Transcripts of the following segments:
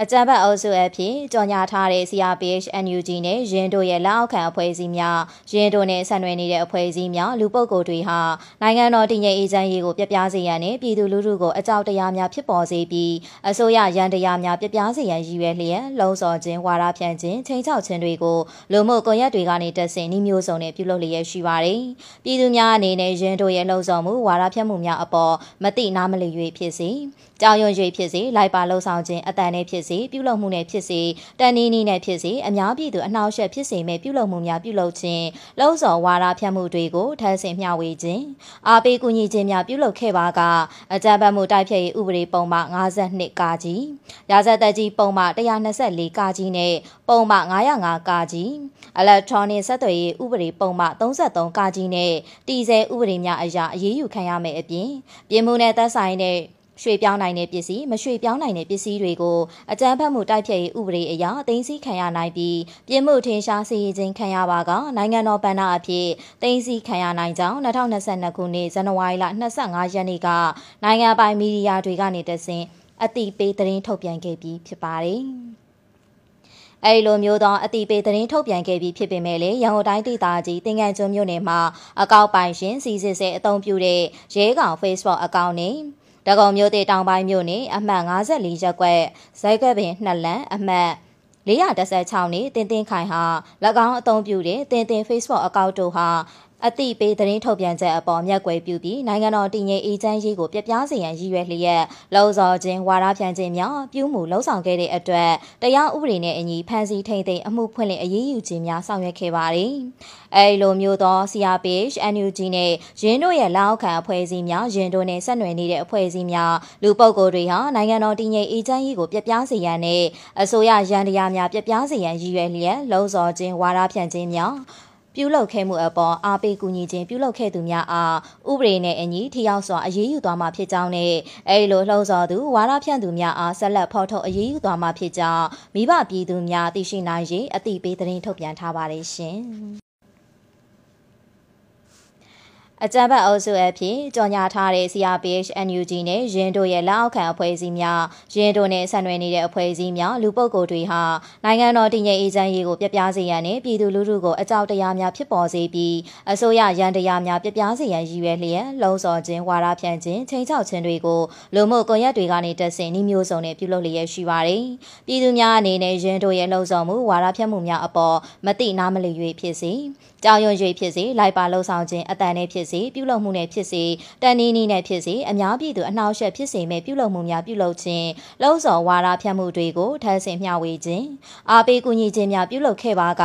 အကြံဖတ်အုပ်စုအဖြစ်ကြော်ညာထားတဲ့ CRPH NUG နဲ့ရင်းတို့ရဲ့လက်အောက်ခံအဖွဲ့အစည်းများရင်းတို့နဲ့ဆက်နွယ်နေတဲ့အဖွဲ့အစည်းများလူပုဂ္ဂိုလ်တွေဟာနိုင်ငံတော်တည်ငြိမ်အေးချမ်းရေးကိုပြပြစေရန်နဲ့ပြည်သူလူထုကိုအကြောက်တရားများဖြစ်ပေါ်စေပြီးအစိုးရရန်တရားများပြပြစေရန်ရည်ရွယ်လျက်လှုံ့ဆော်ခြင်းဝါဒဖြန့်ခြင်းချိန်ချောက်ခြင်းတွေကိုလူမှုကွန်ရက်တွေကနေတက်ဆင်နှီးမျိုးစုံနဲ့ပြုလုပ်လျက်ရှိပါတယ်။ပြည်သူများအနေနဲ့ရင်းတို့ရဲ့လှုံ့ဆော်မှုဝါဒဖြန့်မှုများအပေါ်မတိနားမလည်၍ဖြစ်စေကြောင်ရွံ့၍ဖြစ်စေလိုက်ပါလှုံ့ဆော်ခြင်းအတန်နဲ့ဖြစ်စေပြုလုပ်မှုနဲ့ဖြစ်စေတန်နီးနီးနဲ့ဖြစ်စေအများပြည်သူအနှောက်အယှက်ဖြစ်စေမဲ့ပြုလုပ်မှုများပြုလုပ်ခြင်းလှုံ့ဆော်ဝါဒဖြန့်မှုတွေကိုထပ်ဆင့်မျှဝေခြင်းအားပေးကူညီခြင်းများပြုလုပ်ခဲ့ပါကအကြမ်းဖက်မှုတိုက်ဖျက်ရေးဥပဒေပုံမှ52ကာကြီးရာဇသက်ကြီးပုံမှ124ကာကြီးနဲ့ပုံမှ905ကာကြီးအီလက်ထရောနစ်ဆက်သွယ်ရေးဥပဒေပုံမှ33ကာကြီးနဲ့တီဆဲဥပဒေများအရာအရေးယူခံရမယ်အပြင် ပြည်မှုနဲ့သက်ဆိုင်တဲ့ ရွှေပြောင်းနိုင်တဲ့ပစ္စည်းမရွှေပြောင်းနိုင်တဲ့ပစ္စည်းတွေကိုအကြမ်းဖက်မှုတိုက်ဖျက်ရေးဥပဒေအရအသိမ်းဆည်းခံရနိုင်ပြီးပြည်မှုထင်ရှားစီရင်ခြင်းခံရပါကနိုင်ငံတော်ဗန္ဒာအဖြစ်သိမ်းဆည်းခံရနိုင်ကြောင်း2022ခုနှစ်ဇန်နဝါရီလ25ရက်နေ့ကနိုင်ငံပိုင်မီဒီယာတွေကနေတဆင့်အတိပေးသတင်းထုတ်ပြန်ခဲ့ပြီးဖြစ်ပါတယ်။အဲဒီလိုမျိုးသောအတိပေးသတင်းထုတ်ပြန်ခဲ့ပြီးဖြစ်ပေမဲ့လည်းရန်ကုန်တိုင်းဒေသကြီးတင်ငန်းကျွန်းမြို့နယ်မှာအကောက်ပိုင်ရှင်စီစစ်ဆဲအသုံးပြုတဲ့ရဲကောင် Facebook အကောင့်နဲ့ တကုံမြို့တေတောင်ပိုင်းမြို့နယ်အမှတ်54ရပ်ကွက်ဇိုက်ကွက်ပင်နှစ်လမ်းအမှတ်416နှစ်တင်တင်ခိုင်ဟာ၎င်းအသုံးပြုတဲ့တင်တင် Facebook အကောင့်တို့ဟာ အတိပေးသတင်းထုတ်ပြန်ချက်အပေါ်မျက်ကွယ်ပြုပြီးနိုင်ငံတော်တည်ငြိမ်အေးချမ်းရေးကိုပြပြစေရန်ရည်ရွယ်လျက်လုံစော်ခြင်းဝါဒဖြန့်ခြင်းများပြုမှုလှုံ့ဆော်ခဲ့တဲ့အတွက်တရားဥပဒေနဲ့အညီဖမ်းဆီးထိန်သိမ်းအမှုဖွင့်လှစ်အရေးယူခြင်းများဆောင်ရွက်ခဲ့ပါတယ်။အဲဒီလိုမျိုးသော CRPH, NUG နဲ့ရင်းတို့ရဲ့လောက်ခံအဖွဲ့အစည်းများရင်းတို့နဲ့ဆက်နွယ်နေတဲ့အဖွဲ့အစည်းများလူပုဂ္ဂိုလ်တွေဟာနိုင်ငံတော်တည်ငြိမ်အေးချမ်းရေးကိုပြပြစေရန်နဲ့အစိုးရရန်တရားများပြပြစေရန်ရည်ရွယ်လျက်လှုံ့ဆော်ခြင်းဝါဒဖြန့်ခြင်းများ ပြုလုပ်ခဲ့မှုအပေါ်အားပေးကူညီခြင်းပြုလုပ်ခဲ့သူများအားဥပဒေနဲ့အညီထိရောက်စွာအရေးယူသွားမှာဖြစ်ကြောင်းနဲ့အဲဒီလိုလှုံ့ဆော်သူဝါဒဖြန့်သူများအားဆက်လက်ဖော်ထုတ်အရေးယူသွားမှာဖြစ်ကြောင်းမိဘပြည်သူများသိရှိနိုင်ရေးအသိပေးသတင်းထုတ်ပြန်ထားပါတယ်ရှင်။ အကြံဖတ်အုပ်စုအဖြစ်ကြော်ညာထားတဲ့ CRPH NUG နဲ့ရင်းတို့ရဲ့လက်အောက်ခံအဖွဲ့အစည်းများရင်းတို့နဲ့ဆက်နွယ်နေတဲ့အဖွဲ့အစည်းများလူပုဂ္ဂိုလ်တွေဟာနိုင်ငံတော်တည်ငြိမ်အေးချမ်းရေးကိုပြပြစေရန်နဲ့ပြည်သူလူထုကိုအကြောက်တရားများဖြစ်ပေါ်စေပြီးအစိုးရရန်တရားများပြပြစေရန်ရည်ရွယ်လျက်လှုံ့ဆော်ခြင်းဝါဒဖြန့်ခြင်းချိန်ချောက်ခြင်းတွေကိုလူမှုကွန်ရက်တွေကနေတက်ဆင်နှီးမျိုးစုံနဲ့ပြုလုပ်လျက်ရှိပါတယ်။ပြည်သူများအနေနဲ့ရင်းတို့ရဲ့လှုံ့ဆော်မှုဝါဒဖြန့်မှုများအပေါ်မတိနားမလည်၍ဖြစ်စေကြောင်ရွံ့၍ဖြစ်စေလိုက်ပါလှုံ့ဆော်ခြင်းအတန်နဲ့ဖြစ်စေပြုလုပ်မှုနဲ့ဖြစ်စေတန်နီးနီးနဲ့ဖြစ်စေအများပြည်သူအနှောက်အယှက်ဖြစ်စေမဲ့ပြုလုပ်မှုများပြုလုပ်ခြင်းလှုံ့ဆော်ဝါဒဖြန့်မှုတွေကိုထပ်ဆင့်မျှဝေခြင်းအားပေးကူညီခြင်းများပြုလုပ်ခဲ့ပါက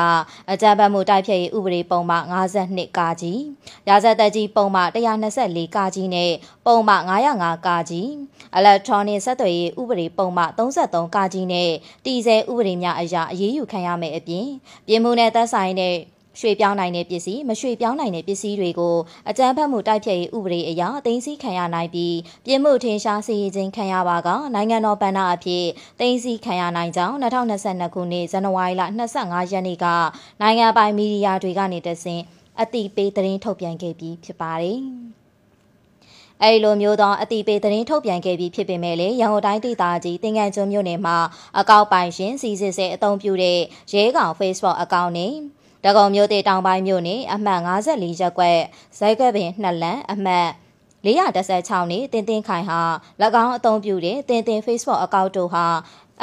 အကြမ်းဖက်မှုတိုက်ဖျက်ရေးဥပဒေပုံမှ52ကာကြီးရာဇသက်ကြီးပုံမှ124ကာကြီးနဲ့ပုံမှ905ကာကြီးအီလက်ထရောနစ်ဆက်သွယ်ရေးဥပဒေပုံမှ33ကာကြီးနဲ့တည်ဆဲဥပဒေများအရာအရေးယူခံရမယ်အပြင် ပြည်မှုနဲ့သက်ဆိုင်တဲ့ ရွှေပြောင်းနိုင်တဲ့ပစ္စည်းမရွှေပြောင်းနိုင်တဲ့ပစ္စည်းတွေကိုအကြမ်းဖက်မှုတိုက်ဖျက်ရေးဥပဒေအရအသိမ်းဆည်းခံရနိုင်ပြီးပြည်မှုထင်ရှားစီရင်ခြင်းခံရပါကနိုင်ငံတော်ဗန္ဒာအဖြစ်သိမ်းဆည်းခံရနိုင်ကြောင်း2022ခုနှစ်ဇန်နဝါရီလ25ရက်နေ့ကနိုင်ငံပိုင်မီဒီယာတွေကနေတဆင့်အတိပေးသတင်းထုတ်ပြန်ခဲ့ပြီးဖြစ်ပါတယ်။အဲဒီလိုမျိုးသောအတိပေးသတင်းထုတ်ပြန်ခဲ့ပြီးဖြစ်ပေမဲ့လည်းရန်ကုန်တိုင်းဒေသကြီးတင်ငန်းကျွန်းမြို့နယ်မှာအကောက်ပိုင်ရှင်စီစစ်ဆဲအသုံးပြုတဲ့ရဲကောင် Facebook အကောင့်နဲ့ တကုံမြို့တေတောင်ပိုင်းမြို့နယ်အမှတ်54ရပ်ကွက်ဇိုက်ကွက်ပင်နှစ်လမ်းအမှတ်416နှစ်တင်တင်ခိုင်ဟာ၎င်းအသုံးပြုတဲ့တင်တင် Facebook အကောင့်တို့ဟာ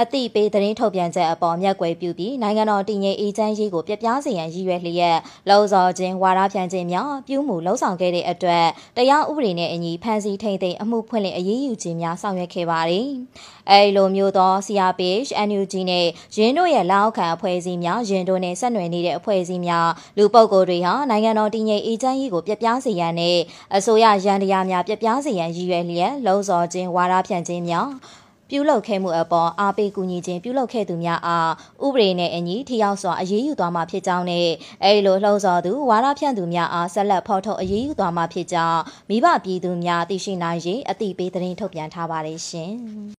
အတိပေးသတင်းထုတ်ပြန်ချက်အပေါ်မျက်ကွယ်ပြုပြီးနိုင်ငံတော်တည်ငြိမ်အေးချမ်းရေးကိုပြပြစေရန်ရည်ရွယ်လျက်လုံစော်ခြင်းဝါဒဖြန့်ခြင်းများပြုမှုလှုံ့ဆော်ခဲ့တဲ့အတွက်တရားဥပဒေနဲ့အညီဖမ်းဆီးထိန်သိမ်းအမှုဖွင့်လှစ်အရေးယူခြင်းများဆောင်ရွက်ခဲ့ပါတယ်။အဲဒီလိုမျိုးသော CRPH, NUG နဲ့ရင်းတို့ရဲ့လက်အောက်ခံအဖွဲ့အစည်းများရင်းတို့နဲ့ဆက်နွယ်နေတဲ့အဖွဲ့အစည်းများလူပုဂ္ဂိုလ်တွေဟာနိုင်ငံတော်တည်ငြိမ်အေးချမ်းရေးကိုပြပြစေရန်နဲ့အစိုးရရန်တရားများပြပြစေရန်ရည်ရွယ်လျက်လုံစော်ခြင်းဝါဒဖြန့်ခြင်းများ ပြုလုပ်ခဲ့မှုအပေါ်အားပေးကူညီခြင်းပြုလုပ်ခဲ့သူများအားဥပဒေနဲ့အညီထိရောက်စွာအရေးယူသွားမှာဖြစ်ကြောင်းနဲ့အဲဒီလိုလှုံ့ဆော်သူဝါဒဖြန့်သူများအားဆက်လက်ဖော်ထုတ်အရေးယူသွားမှာဖြစ်ကြောင်းမိဘပြည်သူများသိရှိနိုင်ရေးအသိပေးသတင်းထုတ်ပြန်ထားပါတယ်ရှင်